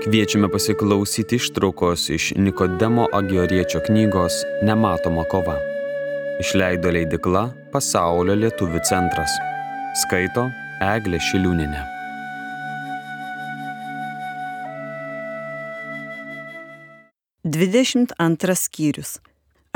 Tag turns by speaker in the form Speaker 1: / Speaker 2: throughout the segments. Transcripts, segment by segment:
Speaker 1: Kviečiame pasiklausyti ištraukos iš Nikodemo Agioriečio knygos Nematoma kova. Išleido leidikla Pasaulio lietuvių centras. Skaito Eglė Šiliūninė.
Speaker 2: Dvidešimt antras skyrius.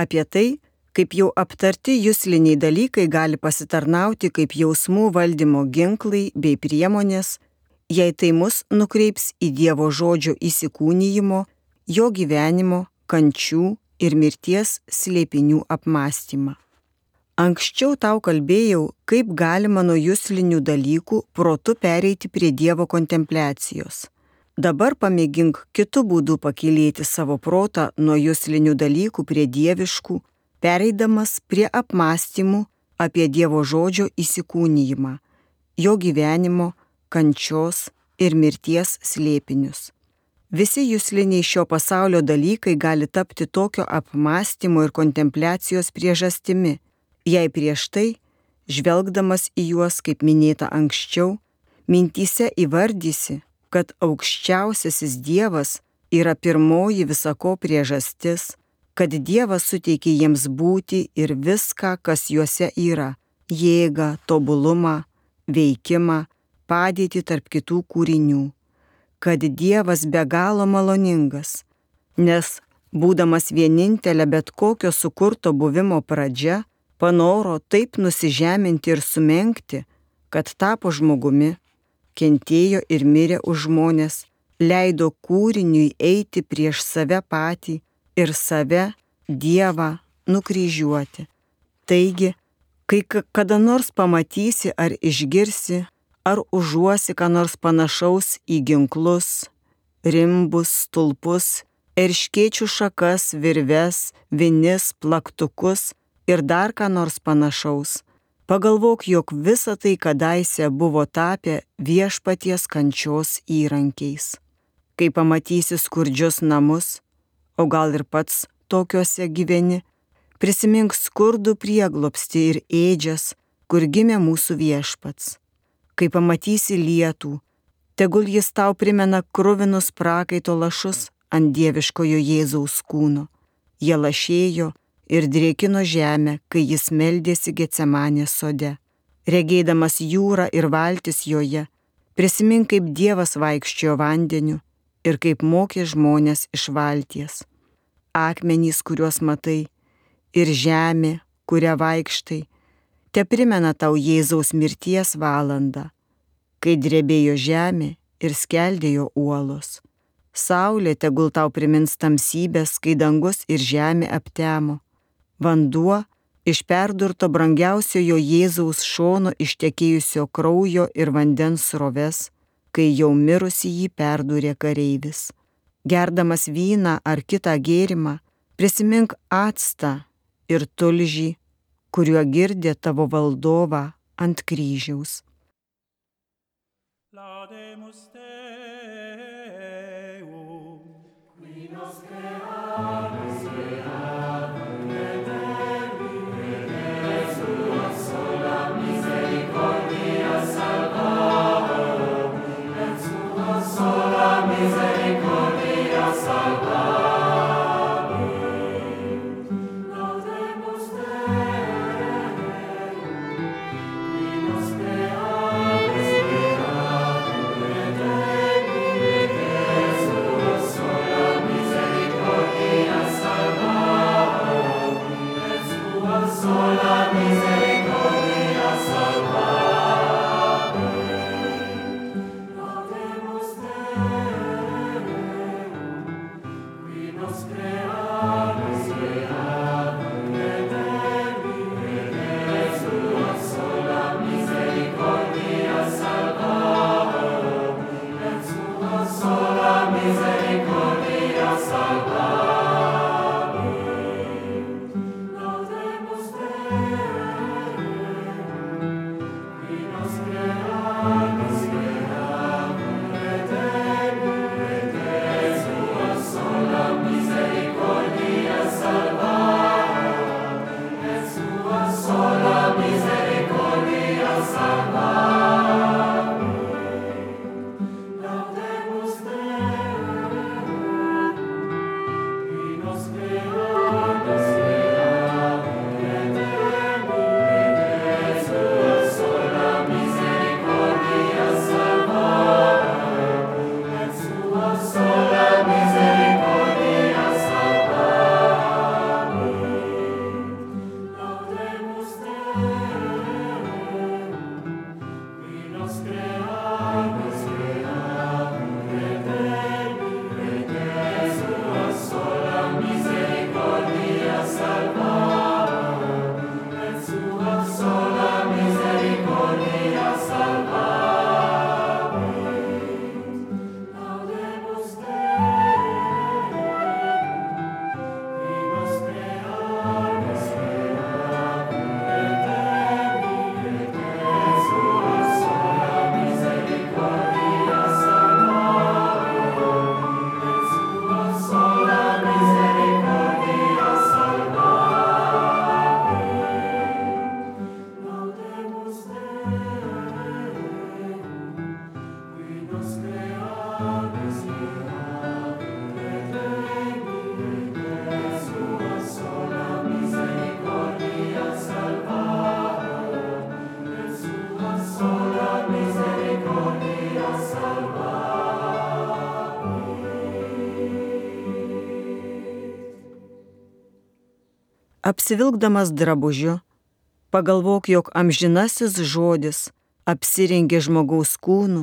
Speaker 2: Apie tai, kaip jau aptarti jūsliniai dalykai gali pasitarnauti kaip jausmų valdymo ginklai bei priemonės jei tai mus nukreips į Dievo žodžio įsikūnyjimo, jo gyvenimo, kančių ir mirties slėpinių apmąstymą. Anksčiau tau kalbėjau, kaip galima nuo jūslinių dalykų protu pereiti prie Dievo kontempliacijos. Dabar pamėgink kitų būdų pakilėti savo protą nuo jūslinių dalykų prie dieviškų, pereidamas prie apmąstymų apie Dievo žodžio įsikūnyjimą, jo gyvenimo, kančios ir mirties slėpinius. Visi jūsliniai šio pasaulio dalykai gali tapti tokio apmąstymo ir kontempliacijos priežastimi, jei prieš tai, žvelgdamas į juos, kaip minėta anksčiau, mintyse įvardysi, kad aukščiausiasis Dievas yra pirmoji visako priežastis, kad Dievas suteikia jiems būti ir viską, kas juose yra - jėgą, tobulumą, veikimą, padėtį tarp kitų kūrinių, kad Dievas be galo maloningas, nes, būdamas vienintelė bet kokio sukurto buvimo pradžia, panoro taip nusižeminti ir sumenkti, kad tapo žmogumi, kentėjo ir mirė už žmonės, leido kūriniui eiti prieš save patį ir save, Dievą, nukryžiuoti. Taigi, kai kada nors pamatysi ar išgirsi ar užuosi ką nors panašaus į ginklus, rimbus, stulpus, erškėčių šakas, virves, vinis, plaktukus ir dar ką nors panašaus. Pagalvok, jog visa tai kadaise buvo tapę viešpaties kančios įrankiais. Kai pamatysi skurdžius namus, o gal ir pats tokiuose gyveni, prisimink skurdų prieglopsti ir ėdžias, kur gimė mūsų viešpats kai pamatysi lietų, tegul jis tau primena kruvinus prakaito lašus ant dieviškojo Jėzaus kūno. Jie lašėjo ir drėkino žemę, kai jis meldėsi Getsemanės sode. Regėdamas jūrą ir valtis joje, prisimink, kaip Dievas vaikščiojo vandeniu ir kaip mokė žmonės iš valties. Akmenys, kuriuos matai, ir žemė, kurią vaikštai, te primena tau Jėzaus mirties valandą, kai drebėjo žemė ir skeldėjo uolos. Saulė tegul tau primins tamsybės, kai dangus ir žemė aptemo. Vanduo iš perdurto brangiausiojo Jėzaus šono ištekėjusio kraujo ir vandens sroves, kai jau mirusi jį perdūrė kareivis. Gerdamas vyną ar kitą gėrimą, prisimink atstą ir tulžį kuriuo girdė tavo valdovą ant kryžiaus. Laudemus Deum, qui nos creamus
Speaker 3: soll
Speaker 2: Apsivilkdamas drabužiu, pagalvok, jog amžinasis žodis apsirengė žmogaus kūnų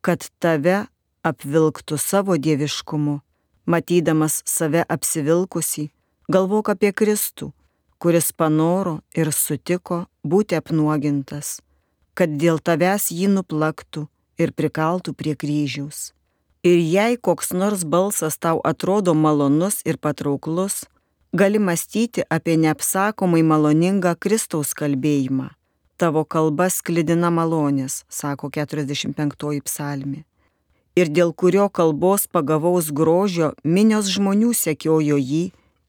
Speaker 2: kad tave apvilktų savo dieviškumu. Matydamas save apsivilkusi, galvok apie Kristų, kuris panoro ir sutiko būti apnuogintas, kad dėl tavęs jį nuplaktų ir prikaltų prie kryžiaus. Ir jei koks nors balsas tau atrodo malonus ir patrauklus, gali mąstyti apie neapsakomai maloningą Kristaus kalbėjimą. Tavo kalba sklidina malonės, sako 45 psalmi. Ir dėl kurio kalbos pagavaus grožio minios žmonių sekiojo jį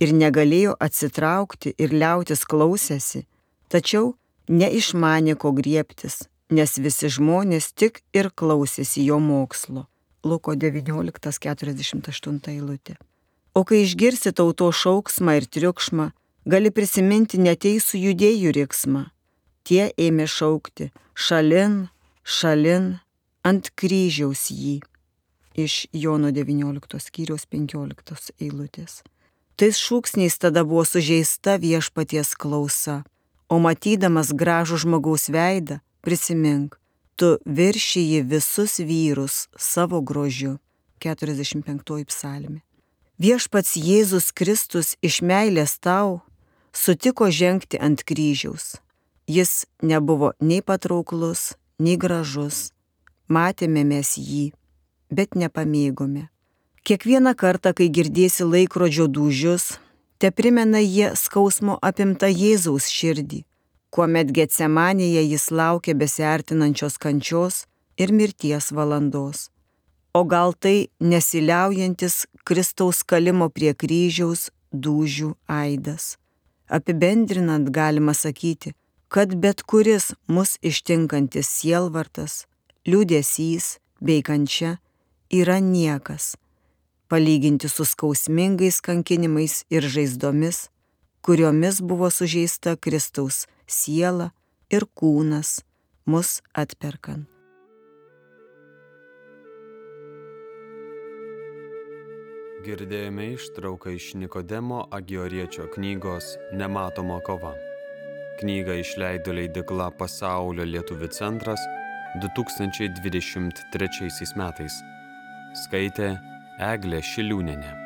Speaker 2: ir negalėjo atsitraukti ir liautis klausėsi, tačiau neišmanė ko griebtis, nes visi žmonės tik ir klausėsi jo mokslo. Luko 19.48 eilutė. O kai išgirsi tauto šauksmą ir triukšmą, gali prisiminti neteisų judėjų riksmą. Tie ėmė šaukti šalin, šalin, ant kryžiaus jį. Iš Jono 19 skyriaus 15 eilutės. Tais šūksniais tada buvo sužeista viešpaties klausa, o matydamas gražų žmogaus veidą, prisimink, tu viršyji visus vyrus savo grožiu. 45 psalmi. Viešpats Jėzus Kristus iš meilės tau sutiko žengti ant kryžiaus. Jis nebuvo nei patrauklus, nei gražus. Matėme mes jį, bet nepamėgome. Kiekvieną kartą, kai girdėsi laikrodžio dūžius, te primena jie skausmo apimtą Jėzaus širdį, kuomet Getsemanėje jis laukia besiartinančios kančios ir mirties valandos o gal tai nesiliaujantis Kristaus kalimo prie kryžiaus dūžių aidas. Apibendrinant galima sakyti, kad bet kuris mus ištinkantis sielvartas, liūdėsys bei kančia yra niekas, palyginti su skausmingais kankinimais ir žaizdomis, kuriomis buvo sužeista Kristaus siela ir kūnas mus atperkant.
Speaker 1: Girdėjome ištrauką iš Nikodemo Agioriečio knygos Nematoma kova. Knygą išleido leidikla Pasaulio lietuvių centras 2023 metais. Skaitė Eglė Šiliūnenė.